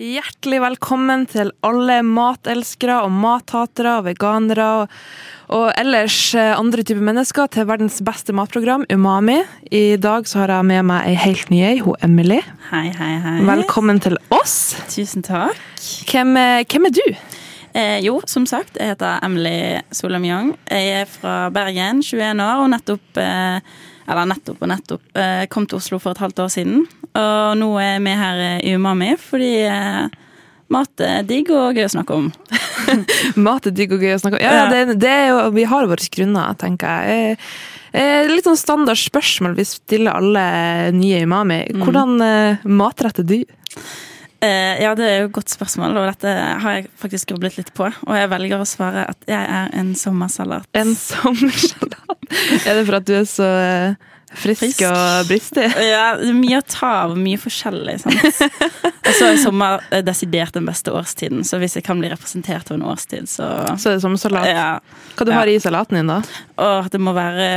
Hjertelig velkommen til alle matelskere og mathatere og veganere og, og ellers eh, andre typer mennesker til verdens beste matprogram, Umami. I dag så har jeg med meg ei helt ny ei, hun Emily. Hei, hei, hei. Velkommen til oss. Tusen takk. Hvem er, hvem er du? Eh, jo, som sagt, jeg heter Emily Solheim Young. Jeg er fra Bergen, 21 år, og nettopp eh, Eller nettopp og nettopp eh, kom til Oslo for et halvt år siden. Og nå er vi her i Umami fordi eh, mat er digg og gøy å snakke om. Mat er digg og gøy å snakke om. Ja, ja, det, det er jo, vi har våre grunner, tenker jeg. Eh, eh, Litt sånn standard spørsmål vi stiller alle nye Umami. Hvordan eh, matrett er du? Eh, ja, det er jo et godt spørsmål, og dette har jeg faktisk grublet litt på. Og jeg velger å svare at jeg er en sommersalat. En sommersalat. Er det for at du er så eh, frisk, Frisk. og bristig? Ja, det er mye å ta av, mye forskjellig. Sant? Og så er sommer eh, desidert den beste årstiden, så hvis jeg kan bli representert av en årstid, så Så er det sommersalat. ja. Hva du ja. har i salaten din, da? Og det må være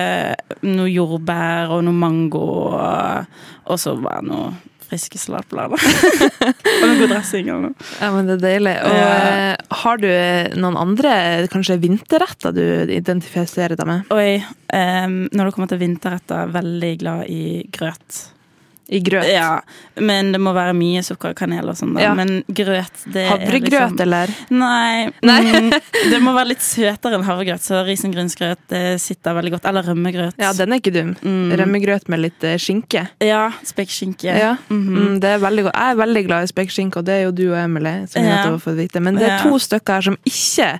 noe jordbær og noe mango, og så bare noe friske salatblader. og noe god dressing eller noe. Ja, men Det er deilig. Og Ja. eh, Har du noen andre kanskje vinterretter du identifiserer deg med? Oi, um, når det kommer til vinterretter, veldig glad i grøt. I grøt? Ja, men det må være mye sukker og kanel og sånn. da. Ja. Men grøt, det Havregrøt, er liksom eller? Nei. Nei. Mm, det må være litt søtere enn havregrøt, så risengrynsgrøt sitter veldig godt. Eller rømmegrøt. Ja, den er ikke dum. Mm. Rømmegrøt med litt eh, skinke. Ja, Spekkskinke. Ja. Mhm. Mm, det er veldig godt. Jeg er veldig glad i spekkskinke, og det er jo du og Emily. som Ja. har fått vite. Men det er Ja. to stykker her som ikke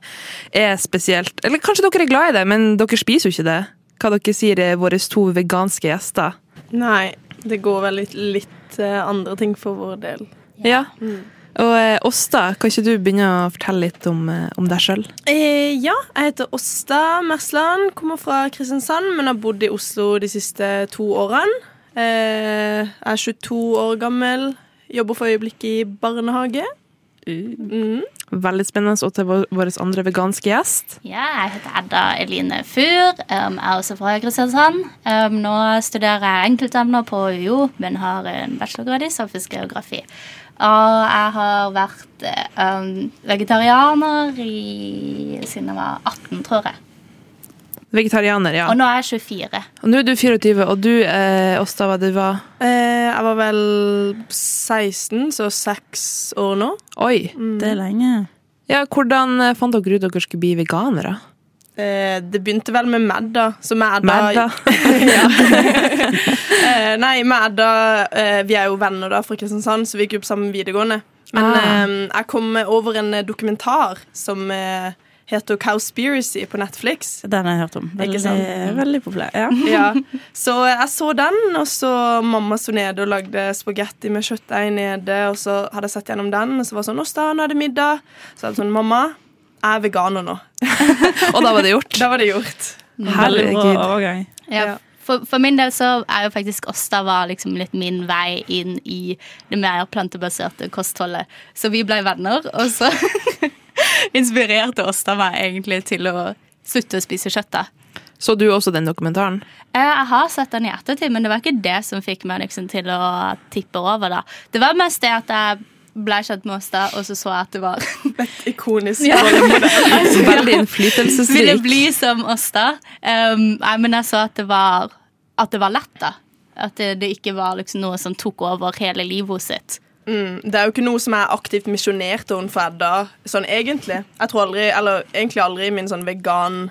er spesielt Eller kanskje dere er glad i det, men dere spiser jo ikke det. Hva dere sier er våre to veganske gjester. Nei, det går vel litt, litt eh, andre ting for vår del. Ja. Og eh, Åsta, kan ikke du begynne å fortelle litt om, eh, om deg sjøl? Eh, ja, jeg heter Åsta Mersland, kommer fra Kristiansand, men har bodd i Oslo de siste to årene. Eh, jeg er 22 år gammel, jobber for øyeblikket i barnehage. Mm. Veldig spennende. Og til vår, andre veganske gjest. Ja, jeg heter Edda Eline Fur. Um, jeg er også fra Kristiansand. Um, nå studerer jeg enkeltemner på UiO, men har en bachelorgrad i samfunnsgeografi. Og jeg har vært um, vegetarianer i, siden jeg var 18, tror jeg. Vegetarianer, ja. Og nå er jeg 24. Og nå er du 24, og du, eh, Åsta, hva du var? Eh, jeg var vel 16, så seks år nå. Oi. Det er lenge. Ja, hvordan eh, fant dere ut dere skulle bli veganere? Eh, det begynte vel med Madda, Så Edda Madda. Eh, nei, medda, eh, Vi er jo venner da fra Kristiansand, så vi gikk jo på samme videregående. Men Ah. eh, jeg kom over en eh, dokumentar som eh, heter Cowspiracy på Netflix. Den har jeg hørt om. Ikke Veldig, sant? veldig populær. Ja. Ja. Så jeg så den, og så mamma sto nede og lagde spagetti med kjøttdeig nede. Og så hadde jeg sett gjennom den, og så var det sånn Åsta, nå er det middag. Så jeg var sånn Mamma, jeg er veganer nå. Og da var det gjort. Da var det gjort. Veldig bra Herregud. overgang. Ja. Ja. For, for min del så er jo faktisk Åsta var liksom litt min vei inn i det mer plantebaserte kostholdet. Så vi ble venner, og så inspirerte Åsta meg egentlig til å slutte å spise kjøtt. da. Så du også den dokumentaren? Eh, Jeg har sett den i ettertid, men det var ikke det som fikk meg liksom til å tippe over. da. Det var mest det at jeg ble kjent med Åsta, og så så jeg at det var Ikonisk. Ja. Veldig Ville bli som Åsta. Um, nei, men jeg så at det var, at det var lett, da. At det, det ikke var liksom noe som tok over hele livet sitt. Mm, det er jo ikke noe som er aktivt misjonert overfor Edda, sånn egentlig. Jeg tror aldri, eller egentlig aldri min sånn vegan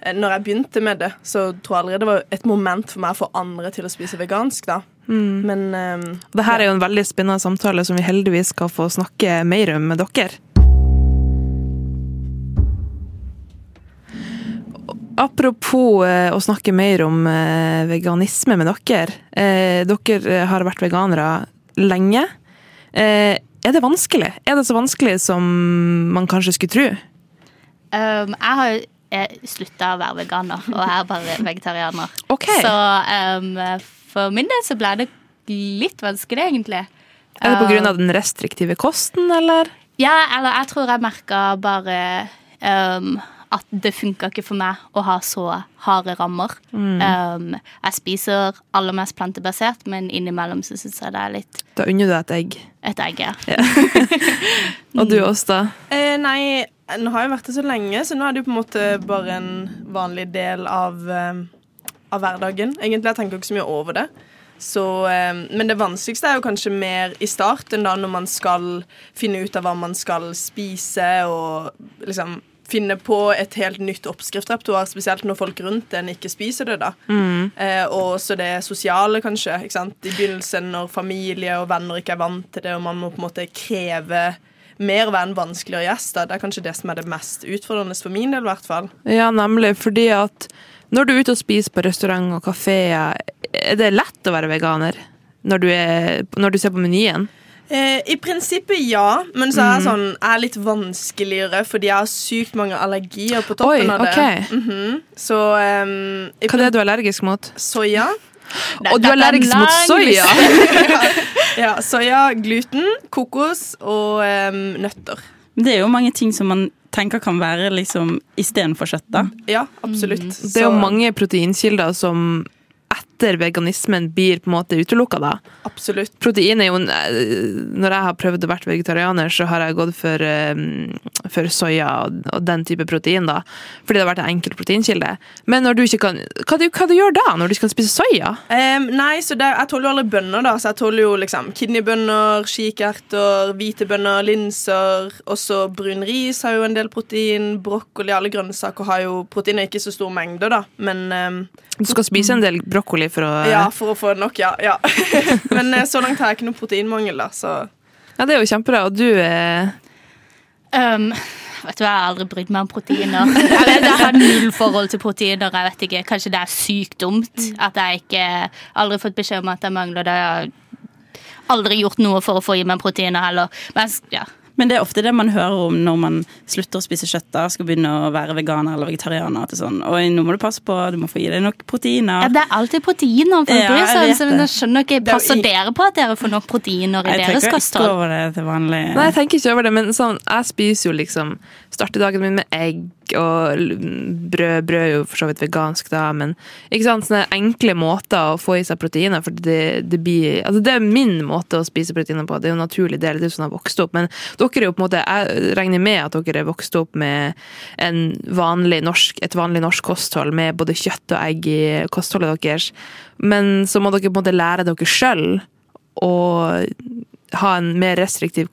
eh, Når jeg begynte med det, så tror jeg aldri det var et moment for meg å få andre til å spise vegansk, da. Men um, Det her er jo en veldig spennende samtale som vi heldigvis skal få snakke mer om med dere. Apropos eh, å snakke mer om veganisme med dere. Dere har vært veganere lenge. Eh, er det vanskelig? Er det så vanskelig som man kanskje skulle tro? Um, jeg har slutta å være veganer, og jeg er bare vegetarianer. Okay. Så um, for min del så ble det litt vanskelig, egentlig. Er det på grunn Um, av den restriktive kosten, eller? Ja, eller jeg tror jeg merka bare um, at det funka ikke for meg å ha så harde rammer. Um, jeg spiser aller mest plantebasert, men innimellom så syns jeg det er litt Da unner du deg et egg. et egg. ja. Og du Åsta? Eh, nei, nå har jeg vært det så lenge, så nå er det jo på en måte bare en vanlig del av, eh, av hverdagen. Egentlig jeg tenker ikke så mye over det. Så, eh, men det vanskeligste er jo kanskje mer i starten, da, når man skal finne ut av hva man skal spise, og liksom finne på et helt nytt oppskriftrepertoar, spesielt når folk rundt en ikke spiser det. da. Eh, og også det sosiale, kanskje. ikke sant? I begynnelsen når familie og venner ikke er vant til det, og man må på en måte kreve mer være en vanskeligere gjest. da. Det er kanskje det som er det mest utfordrende for min del. i hvert fall. Ja, nemlig. Fordi at når du er ute og spiser på restaurant og kafeer, er det lett å være veganer? Når du, er, når du ser på menyen? Eh, I prinsippet ja, men så er det sånn, er litt vanskeligere fordi jeg har sykt mange allergier på toppen Oi, av det. ok. Mhm. Så um, i Hva er det du er allergisk mot? Soya. Og du er allergisk mot soya! Ja, soya, gluten, kokos og um, nøtter. Det er jo mange ting som man tenker kan være liksom istedenfor kjøtt, da. Ja, absolutt. Det er jo mange proteinkilder som etter veganismen blir på en måte utelukka, da. Absolutt. Protein er jo Når jeg har prøvd å være vegetarianer, så har jeg gått for, um, for soya og, den type protein, da. Fordi det har vært en enkel proteinkilde. Men når du ikke kan Hva du, hva du gjør da, når du ikke kan spise soya? Um, nei, så det, jeg tåler jo alle bønner, da. Så jeg tåler jo liksom kidneybønner, kikerter, hvite bønner, linser. Også brun ris har jo en del protein. Brokkoli, alle grønnsaker har jo protein. Ikke så stor mengde, da, men um, Du skal spise en del brokkoli for å Ja, for å få nok, ja. ja. men eh, så langt har jeg ikke noe proteinmangel, da, så Ja, det er jo kjempebra. Og du er Um, vet du, Jeg har aldri brydd meg om proteiner. Jeg, vet, jeg har null forhold til proteiner. Jeg vet ikke, Kanskje det er sykt dumt at jeg ikke aldri fått beskjed om at jeg mangler det. Jeg har aldri gjort noe for å få i meg proteiner heller. Men ja, Men det er ofte det man hører om når man slutter å spise kjøtt da, skal begynne å være veganer eller vegetarianer. At sånn, Oi, nå må du passe på, du må få gi deg nok proteiner. ja. Det er alltid proteiner. For Ja, jeg vet så jeg skjønner ikke, er Passer dere på at dere får nok proteiner i Jeg deres tenker ikke over det til vanlig. Nei, jeg tenker ikke over det, men sånn, jeg spiser jo liksom Starter dagen min med egg og brød. Brød er jo for så vidt vegansk, da, men ikke sant, sånne enkle måter å få i seg proteiner. For det, det, blir, altså det er min måte å spise proteiner på. Det er jo en naturlig del. Det er jo sånn jeg har vokst opp. Men dere er jo på en måte, jeg regner med at dere er vokst opp med vanlig norsk, et vanlig norsk kosthold med både kjøtt og egg i kostholdet deres. Men så må dere på en måte lære dere sjøl å ha en mer restriktiv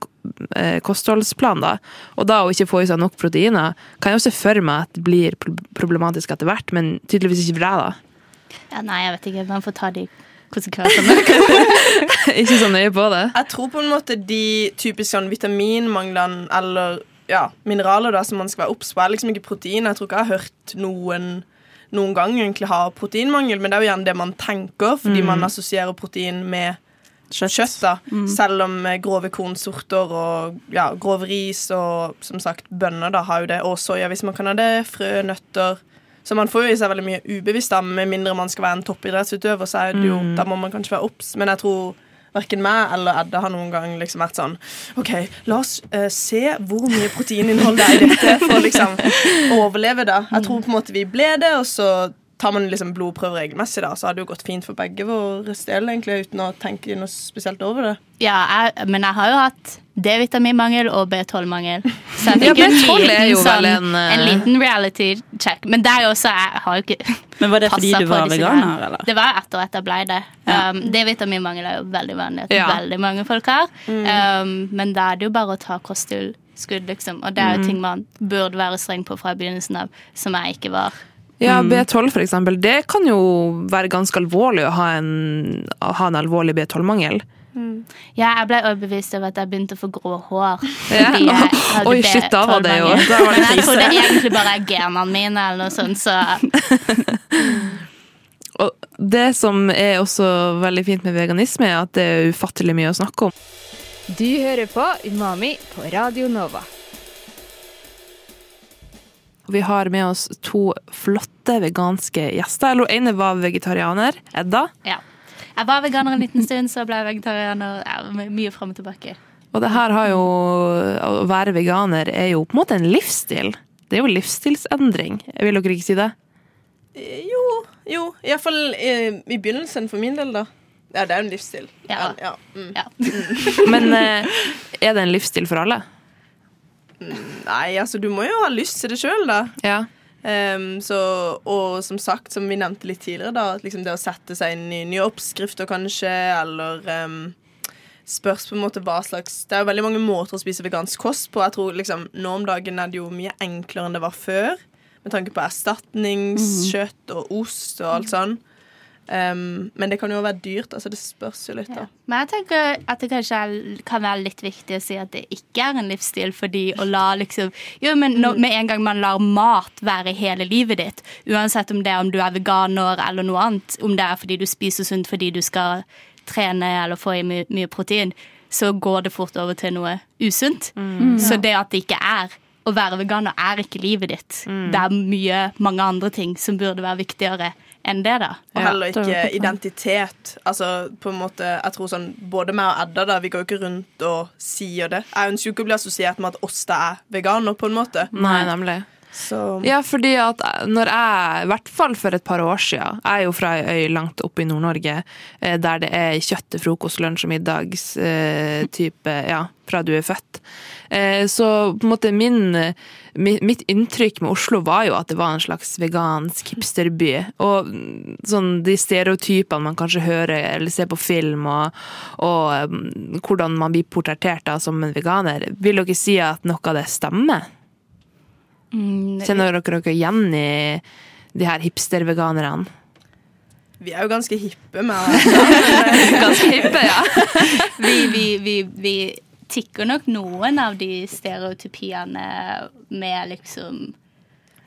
eh, kostholdsplan, da. Og da å ikke få i seg nok proteiner, kan jeg jo se for meg at det blir problematisk etter hvert, men tydeligvis ikke for deg, da. Ja, nei, jeg vet ikke. Man får ta de konsekvensene. ikke så nøye på det. Jeg tror på en måte de typiske sånn vitaminmanglene eller ja, mineraler da, som man skal være obs på, er liksom ikke protein. Jeg tror ikke jeg har hørt noen noen gang egentlig ha proteinmangel, men det er jo gjerne det man tenker, fordi man assosierer protein med kjøtt. da, Selv om eh, grove kornsorter og ja, grov ris og som sagt bønner da har jo det, og soya hvis man kan ha det, frø, nøtter. Så man får jo i seg veldig mye ubevisst, da, med mindre man skal være en toppidrettsutøver. så er det jo, Da må man kanskje være obs, men jeg tror Verken meg eller Edda har noen gang liksom vært sånn OK, la oss uh, se hvor mye proteininnhold det er i dette for å liksom overleve, da. Jeg tror på en måte vi ble det, og så tar man liksom blodprøver regelmessig, da, så hadde det jo gått fint for begge våre del, egentlig, uten å tenke noe spesielt over det. Ja, jeg, men jeg har jo hatt D-vitaminmangel og B12-mangel. Så jeg Ja, fikk en B12 er liten, jo vel sånn, en, uh... en liten reality check. Men det er jo også Jeg har jo ikke Men var det fordi du var veganer, eller? Det var etter at jeg ble det. Ja. Um, D-vitaminmangel er jo veldig vanlig. At Ja. veldig mange folk har. Um, men da er det jo bare å ta kosttilskudd, liksom. Og det er jo ting man burde være streng på fra begynnelsen av, som jeg ikke var. Ja, B12 for eksempel, det kan jo være ganske alvorlig å ha en, å ha en alvorlig B12-mangel. Ja, jeg ble overbevist over at jeg begynte å få grå hår. Ja. Oi, shit, da var det jo- B12-mangel. da var det Men jeg tror det egentlig bare er genene mine, eller noe sånt, så Og det som er også veldig fint med veganisme, er at det er ufattelig mye å snakke om. Du hører på Umami på Radio Nova. Vi har med oss to flotte veganske gjester. Eller ene var vegetarianer. Edda. Ja. Jeg var veganer en liten stund, så ble jeg vegetarianer. Ja, mye fram og tilbake. Og det her har jo Å være veganer er jo på en måte en livsstil. Det er jo livsstilsendring. Vil dere ikke si det? Eh, Jo, jo. Iallfall i, i begynnelsen for min del, da. Ja, det er jo en livsstil. Ja. ja mm. Ja. Men eh, er det en livsstil for alle? Nei, altså, du må jo ha lyst til det sjøl, da. Ja. Um, så, og som sagt, som vi nevnte litt tidligere, da, liksom det å sette seg inn i nye oppskrifter, kanskje, eller um, spørs på en måte hva slags Det er jo veldig mange måter å spise vegansk kost på. Jeg tror liksom, Nå om dagen er det jo mye enklere enn det var før, med tanke på erstatningskjøtt og ost og alt sånn. Ehm, men det kan jo være dyrt. altså Det spørs jo litt, da. Men jeg tenker at det kanskje er, kan være litt viktig å si at det ikke er en livsstil, fordi å la liksom Jo, men når, med en gang man lar mat være hele livet ditt, uansett om det er om du er veganer eller noe annet, om det er fordi du spiser sunt fordi du skal trene eller få i my mye protein, så går det fort over til noe usunt. Så det at det ikke er å være veganer, er ikke livet ditt. Det er mye, mange andre ting som burde være viktigere enn det, da. Og heller er ikke identitet. Altså, på en måte, jeg tror sånn, Både meg og Edda da, vi går jo ikke rundt og sier det. Jeg ønsker jo ikke å bli assosiert med at oss da er veganer, på en måte. Nei, nemlig. Så Ja, fordi at når jeg, i hvert fall for et par år siden Jeg er jo fra ei øy langt oppe i Nord-Norge eh, der det er kjøtt til frokost, lunsj og middags eh, type, ja, fra du er født. Eh, så på en måte min, mitt inntrykk med Oslo var jo at det var en slags vegansk hipsterby. Og sånn de stereotypene man kanskje hører eller ser på film, og, og mm, hvordan man blir portrettert da som en veganer, vil dere si at noe av det stemmer? Mm, Kjenner dere dere igjen i de her hipster-veganerne? vi er jo ganske hippe med Ganske hippe, ja. vi, vi, vi, vi tikker nok noen av de stereotypiene med liksom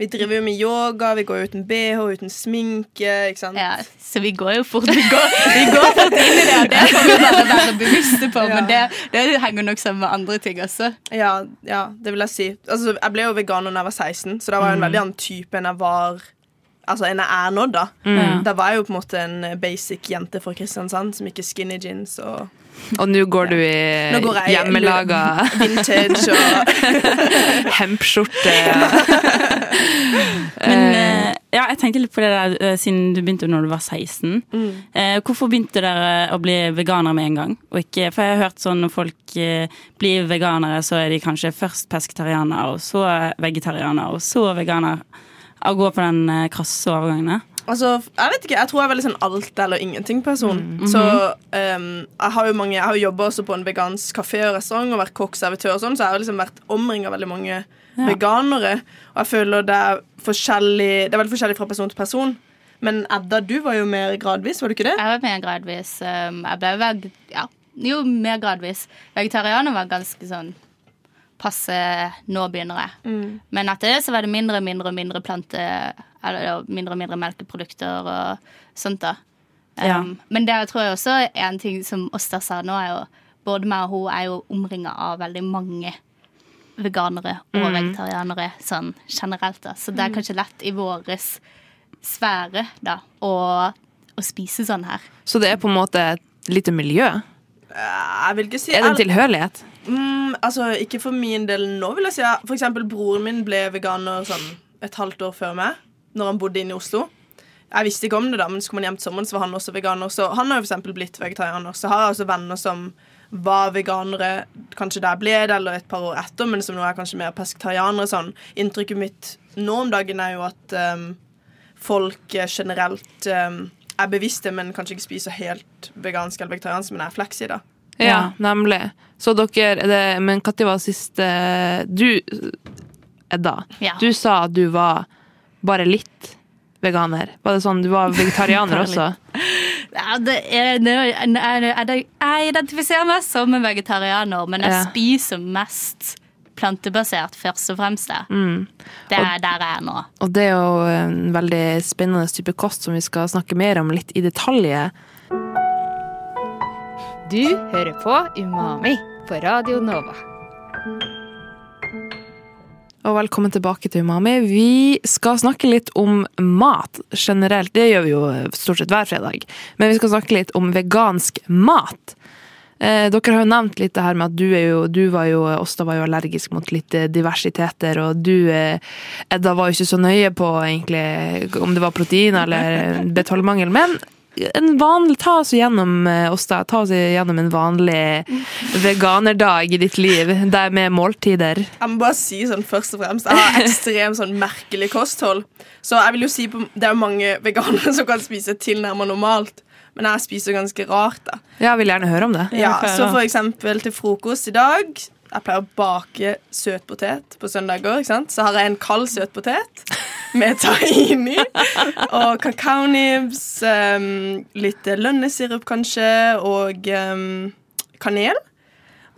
Vi driver jo med yoga, vi går uten bh, uten sminke, ikke sant. Ja, så vi går jo fort Vi går, vi går fort inn i det, og det får vi bare være bevisste på. Men det, det henger nok sammen med andre ting også. Ja, ja, det vil jeg si. Altså, jeg ble jo veganer da jeg var 16, så da var jeg en veldig annen type enn jeg var Altså enn jeg er nå, da. Da var jeg jo på en måte en basic jente fra Kristiansand som gikk i skinny jeans og Og nå går du i Nå går jeg hjemmelaga vintage og hempskjorte. Men eh, ja, jeg tenkte litt på det der eh, siden du begynte når du var 16. Eh, hvorfor begynte dere å bli veganere med en gang? Og ikke, for jeg har hørt sånn når folk eh, blir veganere, så er de kanskje først pesketarianer, og så vegetarianer, og så veganer. Å gå på den eh, krasse overgangen. Altså, jeg vet ikke, jeg tror jeg er veldig sånn alt eller ingenting-person. Så um, jeg har jo mange Jeg har jo jobba også på en vegansk kafé og restaurant og vært kokk-servitør og sånn, så jeg har liksom vært omringa av veldig mange veganere. Og jeg føler det er forskjellig Det er veldig forskjellig fra person til person. Men Edda, du var jo mer gradvis, var du ikke det? Jeg var mer gradvis. Um, jeg ble veg... Ja, jo, mer gradvis. Vegetarianer var ganske sånn passe Nå begynner jeg. Men etter det så var det mindre og mindre mindre plante... Eller mindre og mindre melkeprodukter og sånt, da. Um, Ja. Men det tror jeg også er en ting som Åsta sa nå, er jo både meg og hun er jo omringa av veldig mange veganere og vegetarianere sånn generelt. da. Så det er kanskje lett i vår sfære da, å, å spise sånn her. Så det er på en måte et lite miljø? Jeg vil ikke si Er det en tilhørighet? Mm, altså, ikke for min del nå, vil jeg si. For eksempel, broren min ble veganer sånn et halvt år før meg, når han bodde inne i Oslo. Jeg visste ikke om det, da, men så kom han hjem til sommeren, så var han også veganer. Så han har jo eksempel blitt vegetarianer. Så har jeg også venner som var veganere kanskje der jeg ble det, eller et par år etter, men som nå er kanskje mer pesketarianere. Sånn. Inntrykket mitt nå om dagen er jo at um, folk eh, generelt um, er bevisste, men kanskje ikke spiser helt vegansk eller vegetariansk, men er fleksi, da. Ja, nemlig. Så dere er det, Men når var siste Du, Edda, Ja. du sa at du var bare litt veganer. Var det sånn du var vegetarianer også? Ja, det er, jeg, identifiserer meg som en vegetarianer, men jeg Ja. spiser mest plantebasert, først og fremst. det. Mm. Det er der jeg er nå. Og det er jo en veldig spennende type kost som vi skal snakke mer om litt i detalj. Du hører på Umami på Radio Nova. Og velkommen tilbake til Umami. Vi skal snakke litt om mat generelt. Det gjør vi jo stort sett hver fredag. Men vi skal snakke litt om vegansk mat. Eh, dere har jo nevnt litt det her med at du, jo, du var jo, Åsta var jo allergisk mot litt eh, diversiteter, og du, eh, Edda, var jo ikke så nøye på egentlig om det var protein eller B12-mangel. Men en vanlig, ta oss gjennom oss da, ta oss gjennom en vanlig veganerdag i ditt liv, der med måltider. Jeg må bare si sånn først og fremst Jeg har ekstremt sånn merkelig kosthold. Så jeg vil jo si på, Det er mange veganere som kan spise tilnærmet normalt, men jeg spiser ganske rart. da Ja, jeg vil gjerne høre om det. Ja, Så for eksempel til frokost i dag Jeg pleier å bake søtpotet på søndager. ikke sant? Så har jeg en kald søtpotet med tahini og kakaonibs, um, litt lønnesirup kanskje, og um, kanel.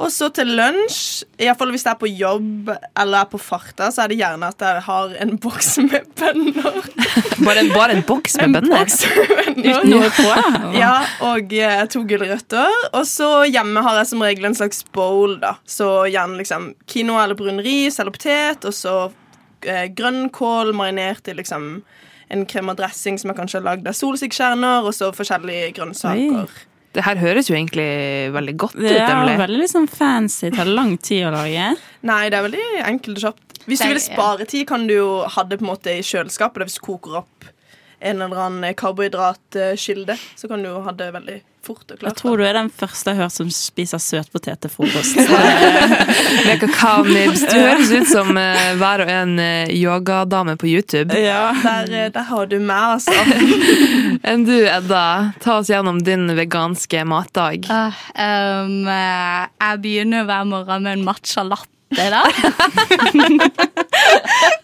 Og så til lunsj, i hvert fall hvis jeg er på jobb eller er på farta, så er det gjerne at jeg har en boks med bønner. Bare en, bare en boks med En bønner. boks med bønner. Noe på? Ja, og eh, to gulrøtter. Og så hjemme har jeg som regel en slags bowl, da. Så gjerne liksom quinoa eller brun ris eller potet, og så grønnkål marinert i liksom en krem og dressing som er kanskje lagd av solsikkekjerner, og så forskjellige grønnsaker. Det her høres jo egentlig veldig godt ut, Det er Emily. veldig liksom fancy. Tar lang tid å lage. Nei, det er veldig enkelt og kjapt. Hvis du vil spare tid, kan du jo ha det på en måte i kjøleskapet. Hvis du koker opp en eller annen karbohydratkilde, så kan du jo ha det veldig fort og Jeg tror du er den første jeg har hørt som spiser søtpotet til frokost. Med kakaonibs. Du høres ut som uh, hver og en eh, yogadame på YouTube. ja. Der, eh, der har du meg, altså. Enn du, Edda, ta oss gjennom din veganske matdag. Uh, um, jeg begynner hver morgen med en matcha latte. Da.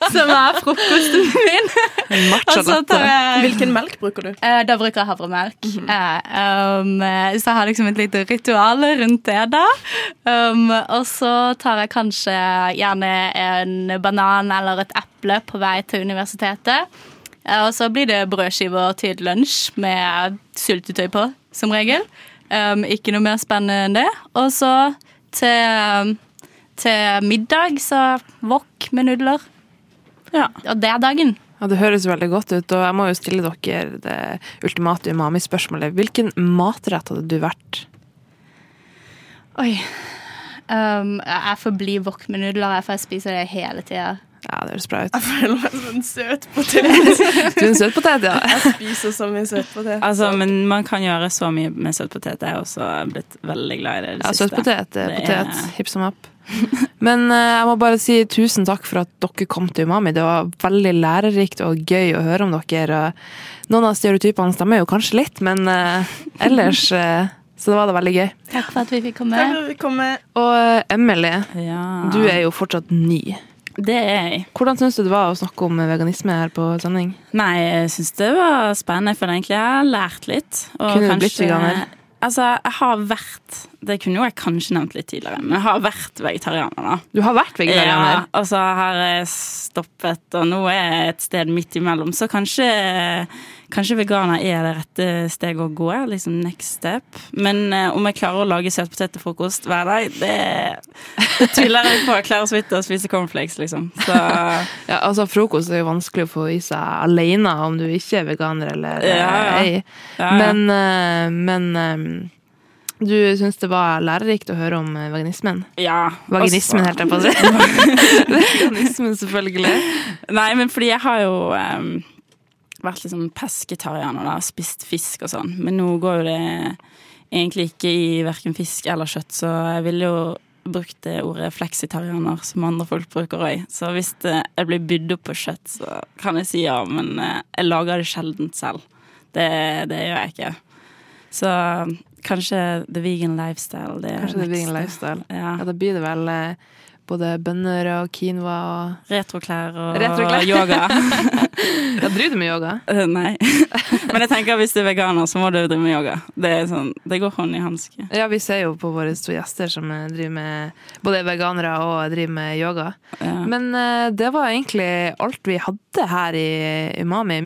Som er frokosten min. Jeg Hvilken melk bruker du? Eh, Da bruker jeg havremelk. Eh, um, eh, så jeg har liksom et lite ritual rundt det, da. Um, og så tar jeg kanskje gjerne en banan eller et eple på vei til universitetet. Og så blir det brødskiver til lunsj med syltetøy på, som regel. Um, ikke noe mer spennende enn det. Og så til, til middag så wok med nudler. Ja. Og det er dagen. Ja, Det høres veldig godt ut, og jeg må jo stille dere det ultimate umami-spørsmålet. Hvilken matrett hadde du vært? Oi. Um, jeg får bli wok med nudler, for jeg spiser det hele tida. Ja, det høres bra ut. Jeg føler meg som en søt potet. Du er en søt potet, ja. Jeg spiser så mye søtpotet. Altså, men man kan gjøre så mye med søt potet. Jeg har også blitt veldig glad i det det Ja, siste. søtpotet, eh, Det potet, er- hipp som happ. Men uh, jeg må bare si tusen takk for at dere kom til Umami. Det var veldig lærerikt og gøy å høre om dere. Og noen av stereotypene stemmer jo kanskje litt, men uh, ellers uh, så var da veldig gøy. Takk for at vi fikk komme. Takk for at vi kom med. Og Emily, Ja. du er jo fortsatt ny. Det er jeg. Hvordan syns du det var å snakke om veganisme her på sending? Nei, jeg syns det var spennende, for egentlig jeg har lært litt. Og Kunne du blitt veganer? Altså, jeg har vært Det kunne jo jeg kanskje nevnt litt tidligere, men jeg har vært vegetarianer, da. Du har vært vegetarianer. Ja, og så har jeg stoppet, og nå er jeg et sted midt imellom. Så kanskje, kanskje veganer er det rette steget å gå. Liksom next step. Men eh, om jeg klarer å lage søtpotet til frokost hver dag, det, det tviler jeg på. Jeg klarer så vidt å spise cornflakes, liksom. Så Ja, altså Frokost er jo vanskelig å få i seg alene om du ikke er veganer eller eh, Ja, ja. ei. ja. Men, eh, men eh, du syns det var lærerikt å høre om vaginismen? ja. Vaginismen, helt jeg på å si. Vaginismen, selvfølgelig. Nei, men fordi jeg har jo em, vært liksom pesketarianer, da. Spist fisk og sånn. Men nå går jo det egentlig ikke i verken fisk eller kjøtt, så jeg ville jo brukt det ordet fleksitarianer, som andre folk bruker òg. Så hvis jeg blir bydd opp på kjøtt, så kan jeg si ja, men eh, jeg lager det sjeldent selv. Det, det gjør jeg ikke. Så kanskje the vegan lifestyle. Det Kanskje the vegan lifestyle. Ja. Ja, da blir det vel eh, både bønner og quinoa og Retroklær og Retroklær. yoga. Ja, driver du med yoga? Uh, Nei. Men jeg tenker at hvis du er veganer, så må du drive med yoga. Det, er sånn, det går hånd i hanske. Ja, vi ser jo på våre to gjester som eh, driver med både er veganere og driver med yoga. Ja. Men uh, det var egentlig alt vi hadde her i Umami.